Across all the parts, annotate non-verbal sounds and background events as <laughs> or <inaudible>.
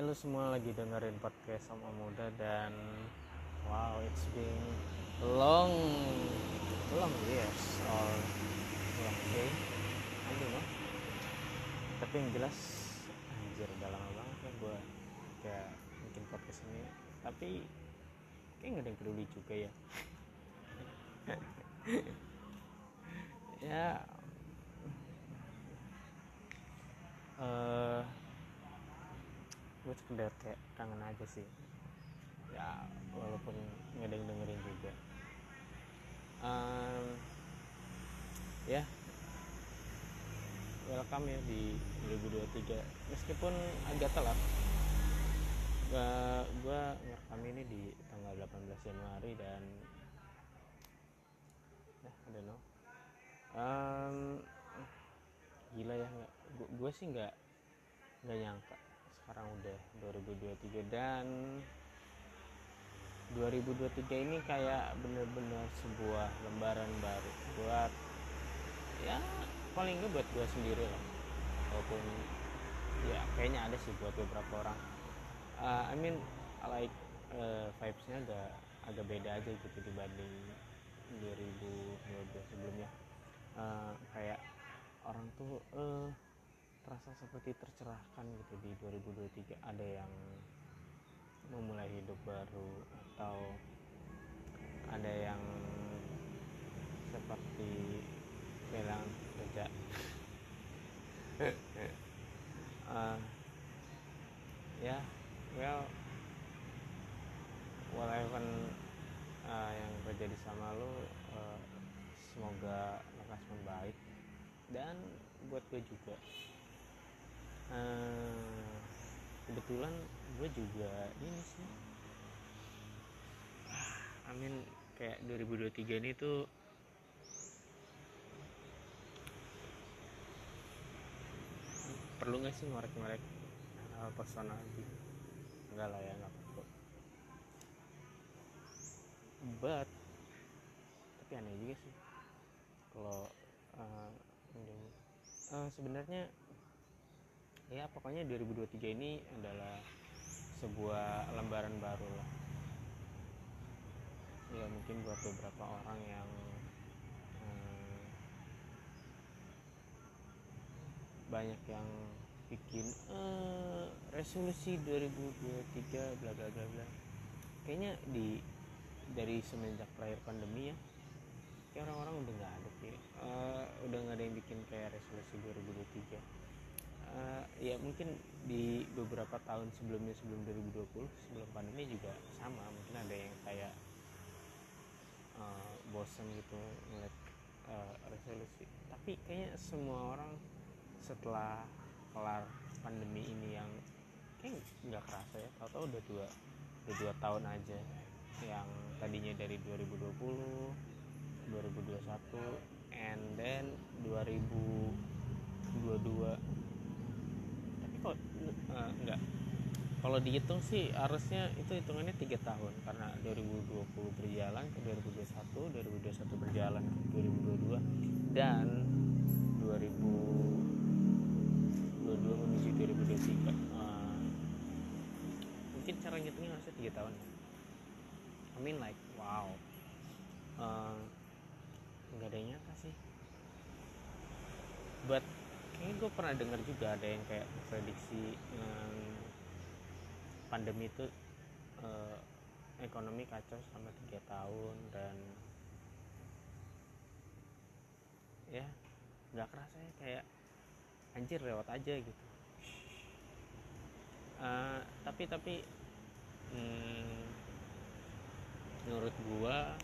Halo semua lagi dengerin podcast sama muda dan wow it's been long long years or long day. I don't know tapi yang jelas anjir udah lama banget ya gue kayak bikin podcast ini. Tapi kayak nggak ada yang peduli juga ya. <laughs> Ya eh gue sekedar kayak kangen aja sih. Ya walaupun yang dengerin juga. Um, ya. Welcome ya di 2023 meskipun agak telat. Gua, gua ngerekam ini di tanggal 18 Januari dan ya I don't gila ya gue sih nggak nggak nyangka sekarang udah 2023 dan 2023 ini kayak bener-bener sebuah lembaran baru buat ya paling nggak buat gue sendiri lah. Walaupun ya kayaknya ada sih buat beberapa orang. Uh, I mean like uh, vibesnya agak agak beda aja gitu dibanding 2012 sebelumnya. Uh, kayak orang tuh uh, terasa seperti tercerahkan gitu di 2023 ada yang memulai hidup baru atau ada yang seperti bilang kerja. Uh, <laughs> ya yeah, well whatever uh, yang terjadi sama lo uh, semoga lekas membaik. Dan buat gue juga uh, kebetulan gue juga ini sih. I mean kayak 2023 ini tuh perlu nggak sih ngorek-ngorek personal gitu enggak lah ya nggak perlu but tapi aneh juga sih. Kalau uh, uh, sebenarnya ya pokoknya 2023 ini adalah sebuah lembaran baru lah. Ya mungkin buat beberapa orang yang hmm, banyak yang bikin uh, resolusi 2023 bla bla bla bla. Kayaknya di dari semenjak terakhir pandemi ya kayak orang-orang udah nggak ada sih. Uh, udah nggak ada yang bikin kayak resolusi 2023 uh, ya mungkin di beberapa tahun sebelumnya sebelum 2020 sebelum pandemi juga sama. Mungkin ada yang kayak uh, bosen gitu ngeliat uh, resolusi. Tapi kayaknya semua orang setelah kelar pandemi ini yang kayak nggak kerasa ya. Tau-tau udah dua udah dua tahun aja yang tadinya dari 2020 2021 and then 2022 tapi kok uh, enggak. Kalau dihitung sih harusnya itu hitungannya tiga tahun. Karena 2020 berjalan ke 2021 2021 berjalan ke 2022 dan 2022 menuju 2023 uh, mungkin cara ngitungnya harusnya tiga tahun. I mean like wow. Uh, nggak ada yang nyata sih. But kayaknya gue pernah dengar juga ada yang kayak prediksi um, pandemi itu uh, ekonomi kacau selama tiga tahun dan ya nggak kerasa ya kayak anjir lewat aja gitu. Uh, tapi tapi hmm, menurut gua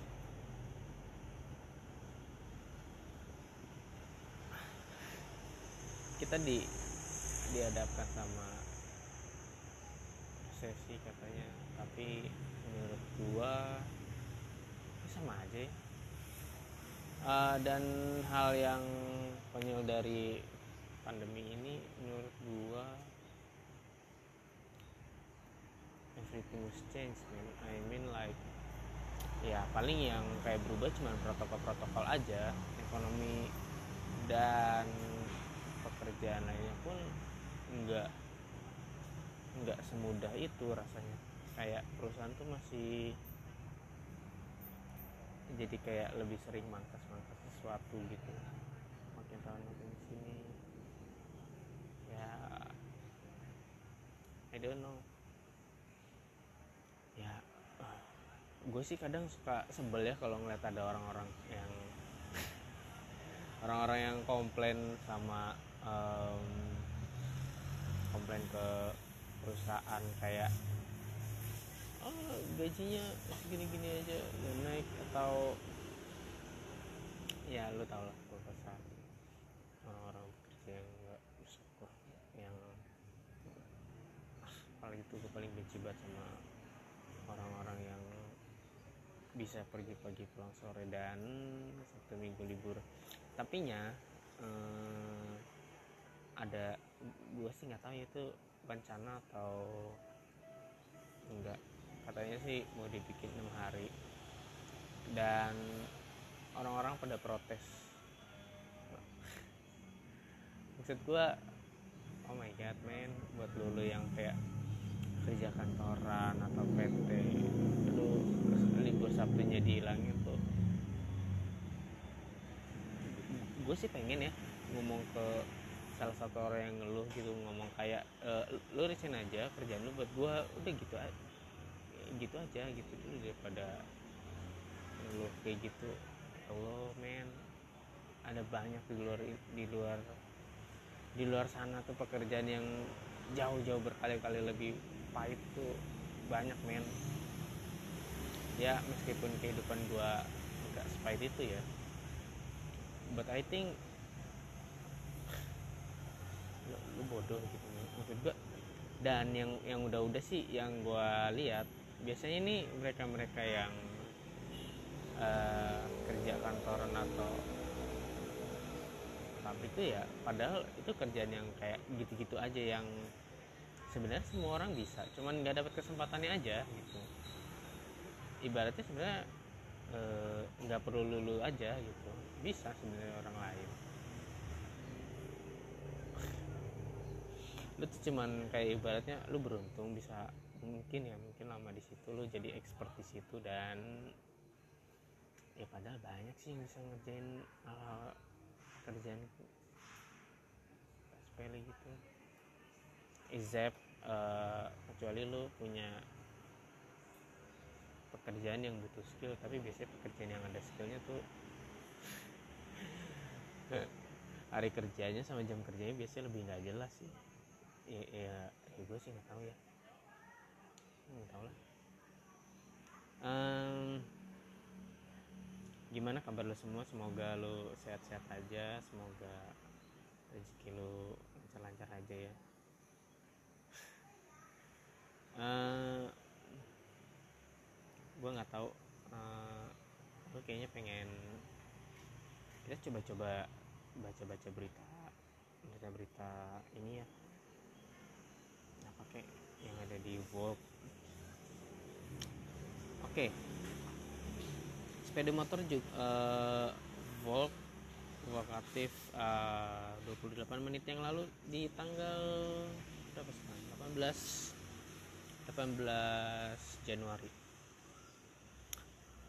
kita di dihadapkan sama sesi katanya. Tapi menurut gua ya sama aja ya. Uh, dan hal yang konyol dari pandemi ini menurut gua everything was changed man. I mean like ya paling yang kayak berubah cuma protokol-protokol aja ekonomi dan pekerjaan lainnya pun enggak nggak semudah itu rasanya. Kayak perusahaan tuh masih jadi kayak lebih sering mangkas-mangkas sesuatu gitu. Makin tahun makin sini ya I don't know. Ya gue sih kadang suka sebel ya kalau ngeliat ada orang-orang yang orang-orang yang komplain sama um, komplain ke perusahaan kayak oh gajinya segini-gini aja ya naik atau ya lu tau lah kesal orang-orang bekerja yang nggak bersyukur yang paling itu gue paling benci banget sama orang-orang yang bisa pergi pagi pulang sore dan satu minggu libur. Tapi nya eh, ada gue sih nggak tahu ya itu bencana atau enggak. Katanya sih mau dibikin enam hari. Dan orang-orang pada protes. <laughs> Maksud gua oh my god man buat lulu yang kayak kerja kantoran atau PT lu libur sabtunya dihilangin tuh. Gue sih pengen ya ngomong ke salah satu orang yang ngeluh gitu ngomong kayak e, lu resign aja kerjaan lu buat gue udah gitu aja gitu aja gitu dulu daripada ngeluh kayak gitu. Allah men ada banyak di luar di luar di luar sana tuh pekerjaan yang jauh-jauh berkali-kali lebih pahit tuh banyak men. Ya meskipun kehidupan gua nggak sepahit itu ya but I think lu, bodoh gitu. Maksud gua dan yang yang udah-udah sih yang gua lihat biasanya ini mereka-mereka yang uh, kerja kantoran atau pabrik itu ya padahal itu kerjaan yang kayak gitu-gitu aja yang sebenarnya semua orang bisa cuman nggak dapat kesempatannya aja gitu. Ibaratnya sebenarnya nggak e, perlu lulu aja gitu. Bisa sebenarnya orang lain lu tuh cuman kayak ibaratnya lu beruntung bisa mungkin ya mungkin lama di situ lu jadi expert di situ dan ya padahal banyak sih yang bisa ngerjain uh, kerjaan sepele gitu. Except uh, kecuali lu punya pekerjaan yang butuh skill tapi biasanya pekerjaan yang ada skillnya tuh <laughs> hari kerjanya sama jam kerjanya biasanya lebih nggak jelas sih ya, ya, ya gue sih nggak tahu ya. Nggak tahu lah. Um, gimana kabar lo semua? Semoga lo sehat-sehat aja. Semoga rezeki lo lancar-lancar aja ya. Uh, gue nggak tahu. Uh, gue kayaknya pengen kita coba-coba baca-baca berita berita-berita ini ya apa kayak yang ada di Vogue oke okay. sepeda motor juga uh, Volk wakatif uh, 28 menit yang lalu di tanggal berapa sekarang 18 18 Januari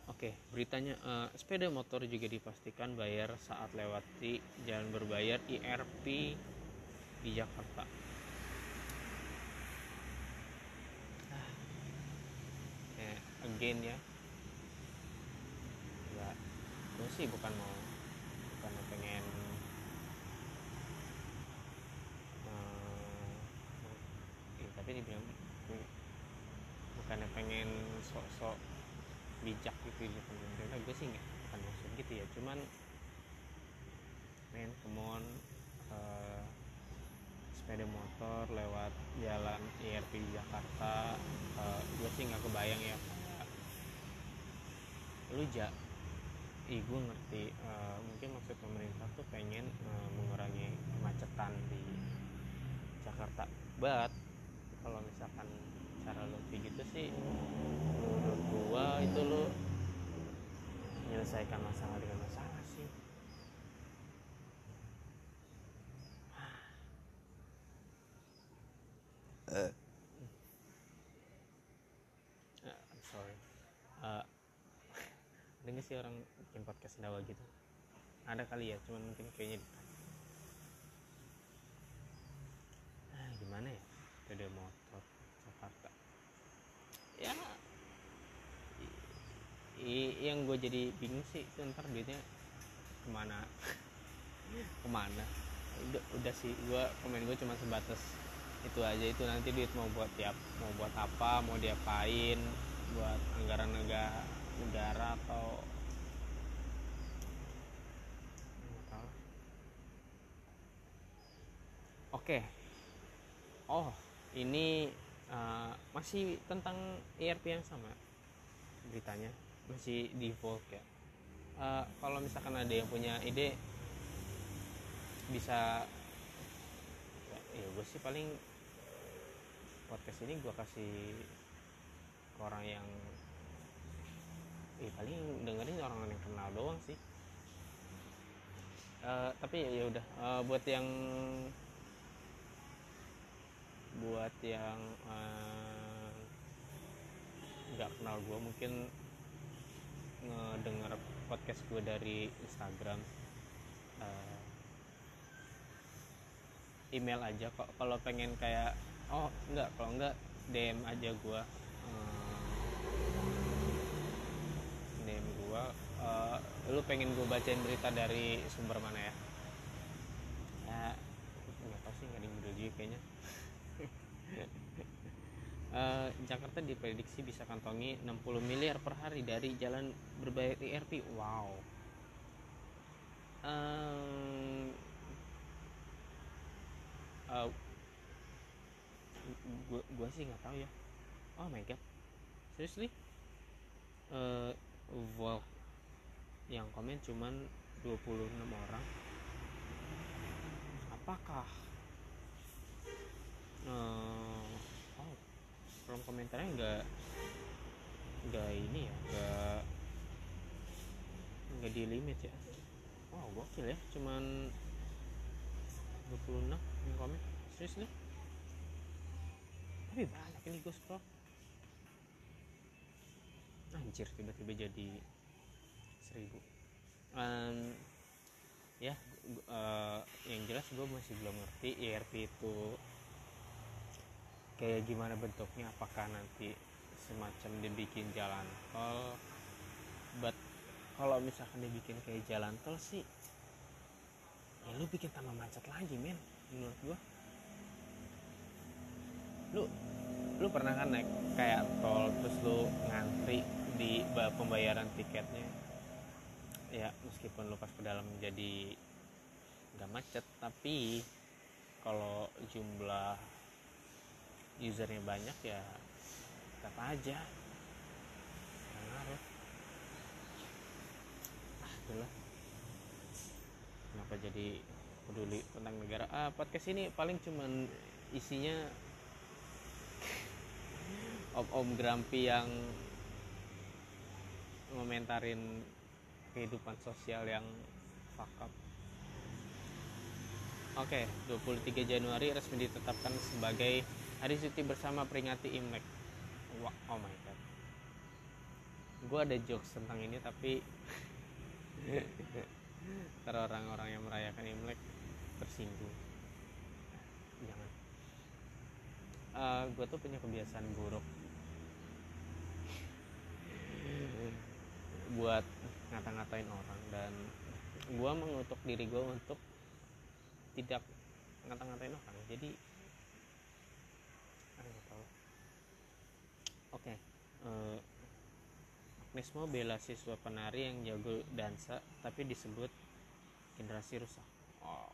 Oke, beritanya uh, sepeda motor juga dipastikan bayar saat lewati jalan berbayar IRP di Jakarta. Again ya. Ya gue sih bukan mau bukan pengen uh, tapi dibilang bukan pengen sok-sok bijak gitu di pemerintah gue sih nggak bukan maksud gitu ya. Cuman men come uh, sepeda motor lewat jalan IRP di Jakarta uh, gue sih nggak kebayang ya lu ja gue ngerti uh, mungkin maksud pemerintah tuh pengen uh, mengurangi kemacetan di Jakarta. But kalau misalkan cara kayak gitu sih menurut gua itu lo menyelesaikan masalah dengan masalah sih uh. Ini sih orang bikin podcast sendawa gitu. Ada kali ya cuman mungkin kayaknya ah gimana ya? Sepeda motor Jakarta. Ya i- yang gue jadi bingung sih itu ntar duitnya ke mana? <laughs> Ke mana? Udah, udah sih gue komen gue cuma sebatas itu aja. Itu nanti duit mau buat tiap mau buat apa mau diapain buat anggaran negara udara atau oke. Oh ini uh, masih tentang ERP yang sama beritanya. Masih default ya. Uh, kalau misalkan ada yang punya ide bisa ya, ya gue sih paling podcast ini gue kasih ke orang yang eh paling dengerin orang yang kenal doang sih. Uh, tapi ya udah uh, buat yang buat yang uh, nggak kenal gue mungkin ngedenger podcast gue dari Instagram. Uh, email aja kok. Kalau pengen kayak oh enggak kalau enggak DM aja gue uh, gue uh, lu pengen gue bacain berita dari sumber mana ya ya nggak tahu sih nggak yang juga kayaknya Uh, <laughs> Jakarta diprediksi bisa kantongi 60 miliar per hari dari jalan berbayar ERP. Wow. Um, uh, gua, gua sih nggak tahu ya. Oh my god. Seriously? Uh, Volk yang komen cuman 26 orang. Apakah uh, oh kolom komentarnya nggak nggak ini ya nggak nggak di limit ya? Wow gokil ya cuman 26 yang komen. Serius nih? Tapi banyak ini gue scroll anjir tiba-tiba jadi seribu. Um, ya uh, yang jelas gue masih belum ngerti ERP itu kayak gimana bentuknya apakah nanti semacam dibikin jalan tol. But kalau misalkan dibikin kayak jalan tol sih ya lu bikin tambah macet lagi men menurut gua. Lu lu pernah kan naik kayak tol terus lu ngantri di pembayaran tiketnya. Ya meskipun lu pas ke dalam jadi nggak macet tapi kalau jumlah usernya banyak ya tetap aja. Ngaruh. Ah itulah kenapa jadi peduli tentang negara? Ah podcast ini paling cuman isinya <laughs> om-om Grampi yang ngomentarin kehidupan sosial yang fuck up Oke, okay, 23 Januari resmi ditetapkan sebagai Hari cuti bersama peringati Imlek. Wah, oh my god. Gue ada jokes tentang ini tapi <laughs> ntar orang-orang yang merayakan Imlek tersinggung. Jangan. Uh, gue tuh punya kebiasaan buruk <laughs> buat ngata-ngatain orang dan gue mengutuk diri gue untuk tidak ngata-ngatain orang jadi Oke, okay. uh, Agnes mau bela siswa penari yang jago dansa tapi disebut generasi rusak. Oh.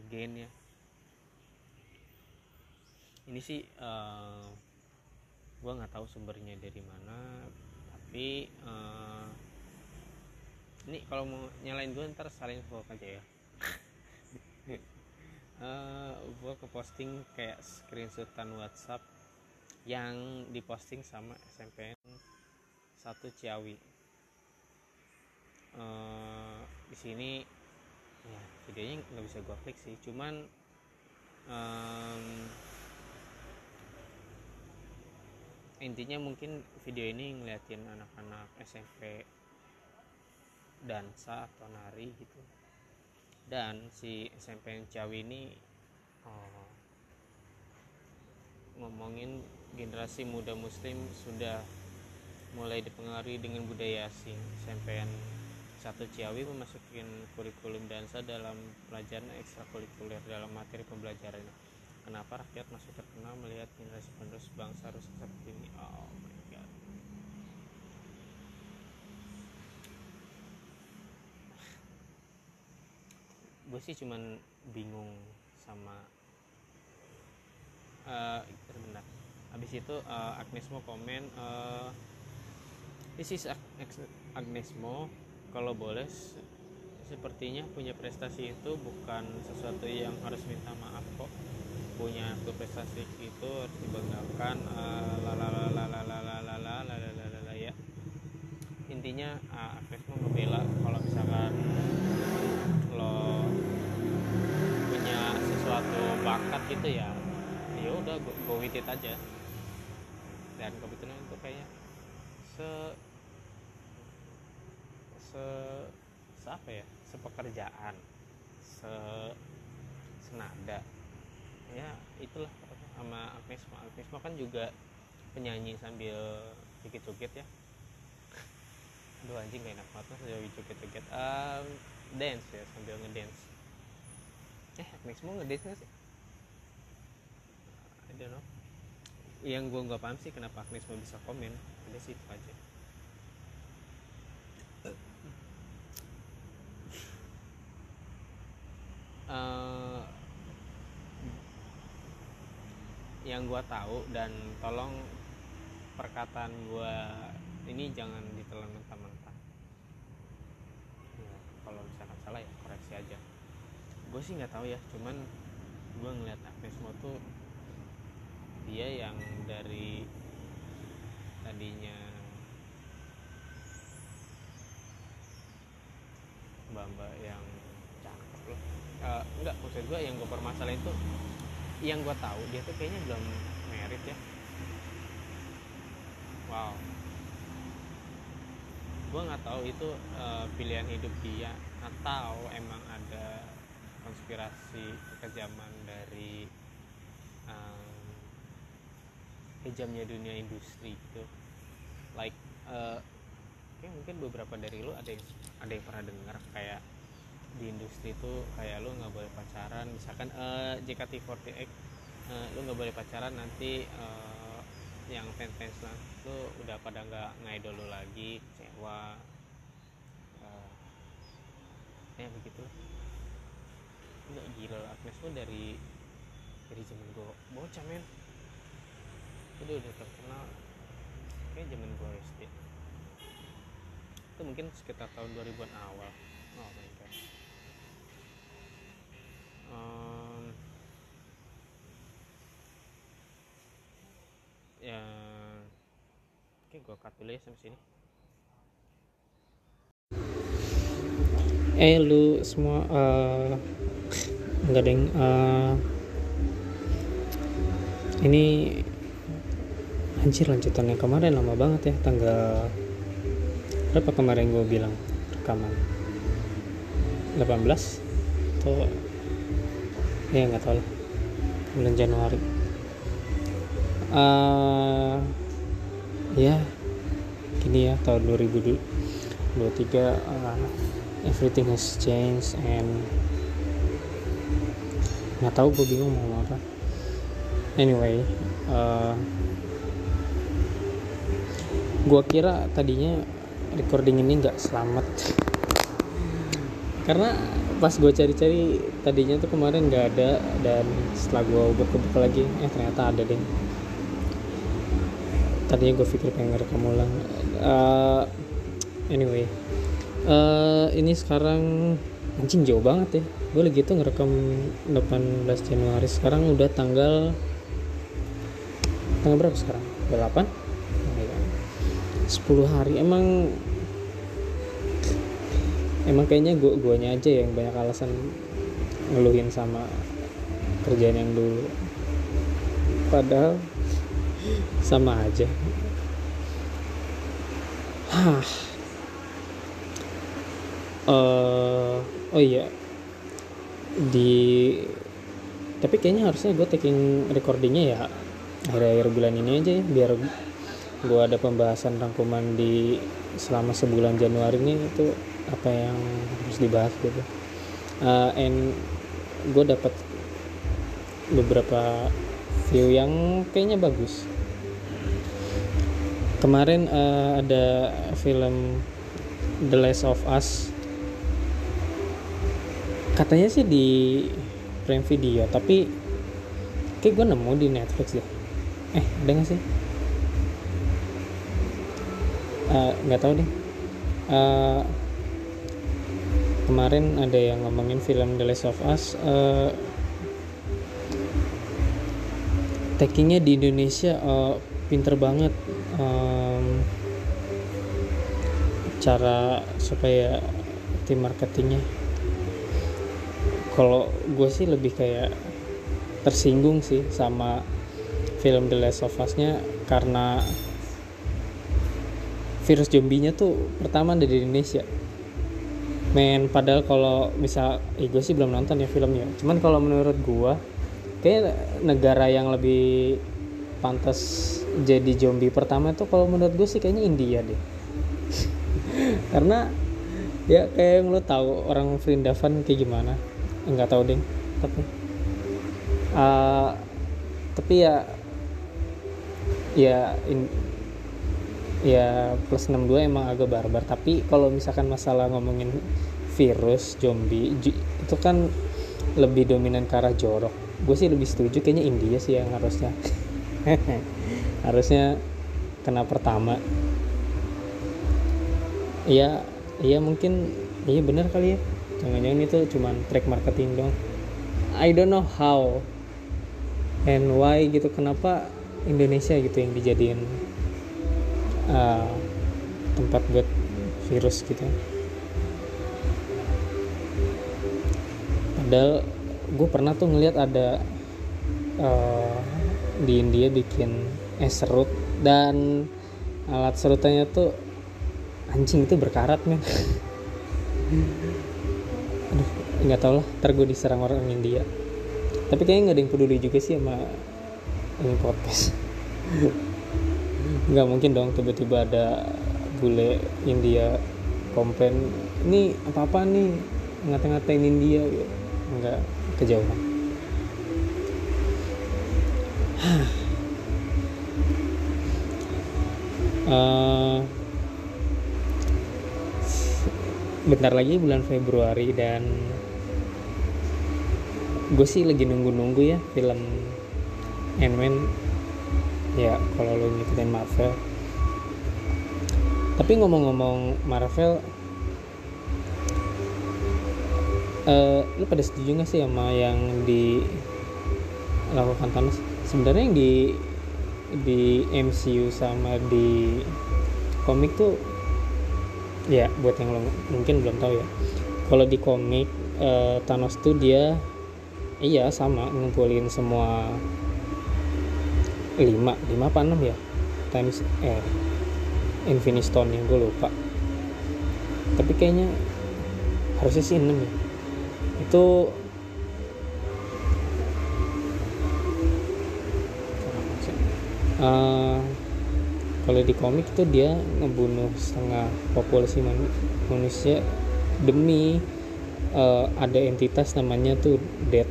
Again ya. Ini sih uh, eh, gue nggak tahu sumbernya dari mana, tapi uh, ini kalau mau nyalain gue ntar salin vlog aja ya. <laughs> uh, gue ke posting kayak screenshotan WhatsApp yang diposting sama SMPN 1 Ciawi uh, di sini ya videonya nggak bisa gua klik sih cuman um, intinya mungkin video ini ngeliatin anak-anak SMP dansa atau nari gitu. Dan si SMP yang Ciawi ini oh, ngomongin generasi muda muslim sudah mulai dipengaruhi dengan budaya asing SMP yang satu Ciawi memasukin kurikulum dansa dalam pelajaran ekstrakurikuler dalam materi pembelajaran kenapa rakyat masih terkenal melihat generasi penerus bangsa rusak seperti ini oh my god. Gue sih cuman bingung sama uh, sebentar habis itu uh, Agnes mau komen uh, this is Agnes Mo. Kalau boleh sepertinya punya prestasi itu bukan sesuatu yang harus minta maaf kok punya prestasi itu harus dibanggakan lalalalalalalalalalalalala ya intinya uh, Agnes mau ngebela kalau misalkan lo punya sesuatu bakat gitu ya ya udah go, go with it aja dan kebetulan itu kayaknya se se, se apa ya sepekerjaan se senada. Ya itulah sama Agnes Agnes kan juga penyanyi sambil joget-joget ya. Aduh anjing gak enak banget sambil joget-joget um, dance ya sambil ngedance. Eh Agnes Mo ngedance gak sih? I don't know. Yang gue nggak paham sih kenapa Agnes Mo bisa komen. Ada sih itu aja yang gue tahu dan tolong perkataan gue ini jangan ditelan mentah-mentah ya, kalau misalkan salah ya koreksi aja. Gue sih nggak tahu ya cuman gue ngeliat Agnes Mo tuh dia yang dari tadinya mbak-mbak yang cakep loh. Uh, enggak maksud gue yang gue permasalahin tuh yang gue tahu dia tuh kayaknya belum merit ya. Wow. Gue nggak tahu itu uh, pilihan hidup dia atau emang ada konspirasi kekejaman dari um, kejamnya dunia industri itu. Like uh, mungkin beberapa dari lu ada yang ada yang pernah dengar kayak di industri itu kayak lu nggak boleh pacaran. Misalkan uh, JKT48 uh, lu nggak boleh pacaran nanti uh, yang fans fans lah lu udah pada nggak ngaidol lu lagi kecewa. Uh, ya begitu nggak gila Agnes tuh dari dari zaman gue bocah men. Itu udah terkenal. Kayak zaman gue SD itu mungkin sekitar tahun 2000-an awal oh my god ya oke gue cut dulu ya sampai sini. Eh lu semua uh, enggak deng uh, ini anjir lanjutannya kemarin lama banget ya tanggal berapa kemarin gue bilang rekaman? 18 atau ya nggak tahu lah. Bulan Januari. Uh, ya gini ya tahun 2023 uh, everything has changed and nggak tahu gue bingung mau apa. Anyway uh, gue kira tadinya recording ini nggak selamat. Karena pas gue cari-cari tadinya tuh kemarin nggak ada dan setelah gue buka-buka lagi eh ternyata ada deh. Tadinya gue pikir pengen ngerekam ulang. Uh, anyway. Uh, ini sekarang anjing jauh banget ya. Gue lagi tuh ngerekam 18 Januari. Sekarang udah tanggal tanggal berapa sekarang? 8 10 hari. Emang emang kayaknya gua guanya aja yang banyak alasan ngeluhin sama kerjaan yang dulu. Padahal sama aja. Hah. Eh, oh iya. Di tapi kayaknya harusnya gue taking recordingnya ya akhir-akhir bulan ini aja ya biar gue ada pembahasan rangkuman di selama sebulan Januari ini itu apa yang harus dibahas gitu. Uh, and gue dapat beberapa view yang kayaknya bagus. Kemarin uh, ada film The Last of Us. Katanya sih di Prime Video tapi kayak gue nemu di Netflix deh eh ada nggak sih? Eh, nggak tahu deh. Eh, kemarin ada yang ngomongin film The Last of Us eh, takingnya di Indonesia eh, pinter banget Em, cara supaya tim marketingnya. Kalau gue sih lebih kayak tersinggung sih sama film The Last of Us-nya karena virus zombinya tuh pertama ada di Indonesia men padahal kalau misal eh, gue sih belum nonton ya filmnya. Cuman kalau menurut gue kayak negara yang lebih pantas jadi zombie pertama tuh kalau menurut gue sih kayaknya India deh. <laughs> Karena ya kayak yang lo tahu orang Vrindavan kayak gimana? Nggak tahu deh tapi uh, tapi ya ya in- ya plus 62 emang agak barbar. Tapi kalau misalkan masalah ngomongin virus zombie itu kan lebih dominan ke arah jorok. Gue sih lebih setuju kayaknya India sih yang harusnya. <laughs> Harusnya kena pertama. Iya iya mungkin iya bener kali ya. Jangan-jangan itu cuman track marketing dong. I don't know how and why gitu. Kenapa Indonesia gitu yang dijadiin uh, tempat buat virus gitu. Padahal gue pernah tuh ngeliat ada uh, di India bikin es serut dan alat serutannya tuh anjing itu berkarat men. <laughs> Aduh nggak tau lah ntar gue diserang orang India. Tapi kayaknya nggak ada yang peduli juga sih sama ini podcast <laughs> nggak mungkin dong tiba-tiba ada bule India komplain ini apa apa nih ngata-ngatain India gitu. Nggak kejauhan. <sighs> Eh, bentar lagi bulan Februari dan gue sih lagi nunggu-nunggu ya film Ant-Man ya kalau lo ngikutin Marvel. Tapi ngomong-ngomong Marvel eh lu pada setuju gak sih sama yang dilakukan Thanos? Sebenarnya yang di di MCU sama di komik tuh ya buat yang lo mungkin belum tahu ya. Kalau di komik eh, Thanos tuh dia iya sama ngumpulin semua lima lima apa enam ya? Times eh Infinity Stone yang gue lupa. Tapi kayaknya harusnya sih enam ya. Itu Eh, kalau di komik tuh dia ngebunuh setengah populasi manu- manusia demi eh, ada entitas namanya tuh death.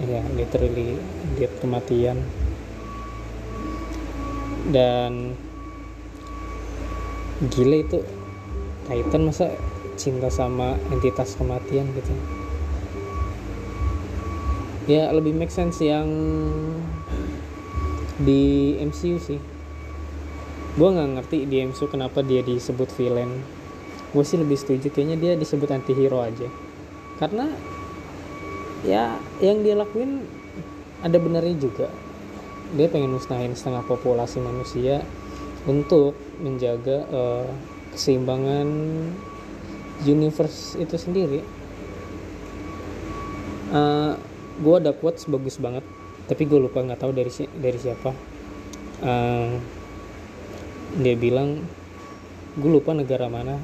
Ya literally death kematian dan gila itu Titan masa cinta sama entitas kematian gitu. Ya lebih make sense yang di MCU sih. Gue nggak ngerti di MCU kenapa dia disebut villain. Gue sih lebih setuju kayaknya dia disebut anti-hero aja. Karena ya yang dia lakuin ada benarnya juga dia pengen musnahin setengah populasi manusia untuk menjaga eh, keseimbangan universe itu sendiri. Eh, gue ada quotes bagus banget tapi gue lupa nggak tahu dari si- dari siapa. Eh, dia bilang gue lupa negara mana.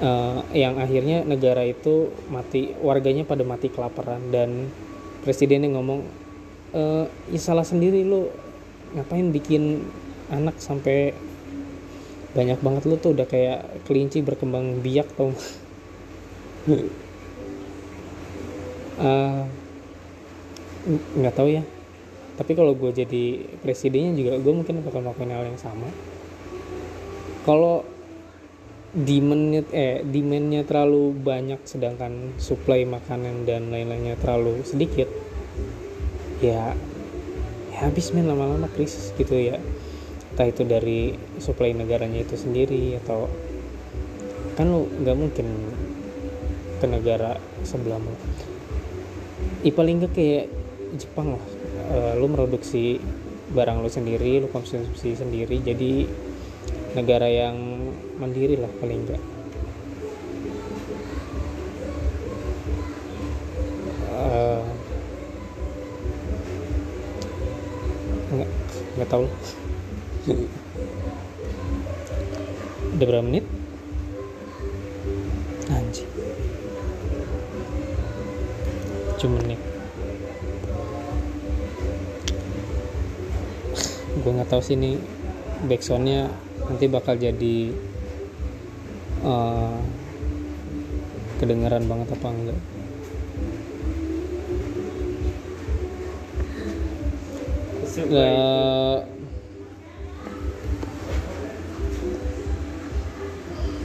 Eh, yang akhirnya negara itu mati warganya pada mati kelaparan dan presidennya ngomong eh ya salah sendiri lo ngapain bikin anak sampai banyak banget lo tuh udah kayak kelinci berkembang biak tau <laughs> n- nggak tahu ya. Tapi kalau gue jadi presidennya juga gue mungkin bakal melakukan hal yang sama. Kalau demandnya eh demandnya terlalu banyak sedangkan supply makanan dan lain-lainnya terlalu sedikit ya ya habis men lama-lama krisis gitu ya. Entah itu dari supply negaranya itu sendiri atau kan lu nggak mungkin ke negara sebelahmu ya paling nggak kayak Jepang lah. Eh, lu produksi barang lu sendiri lu konsumsi sendiri jadi negara yang mandiri lah paling enggak Eh, nggak nggak tahu udah berapa menit? Anjing. Cuma menit. Gue nggak tahu sih ini backsoundnya nanti bakal jadi eh, kedengeran banget apa enggak Eh,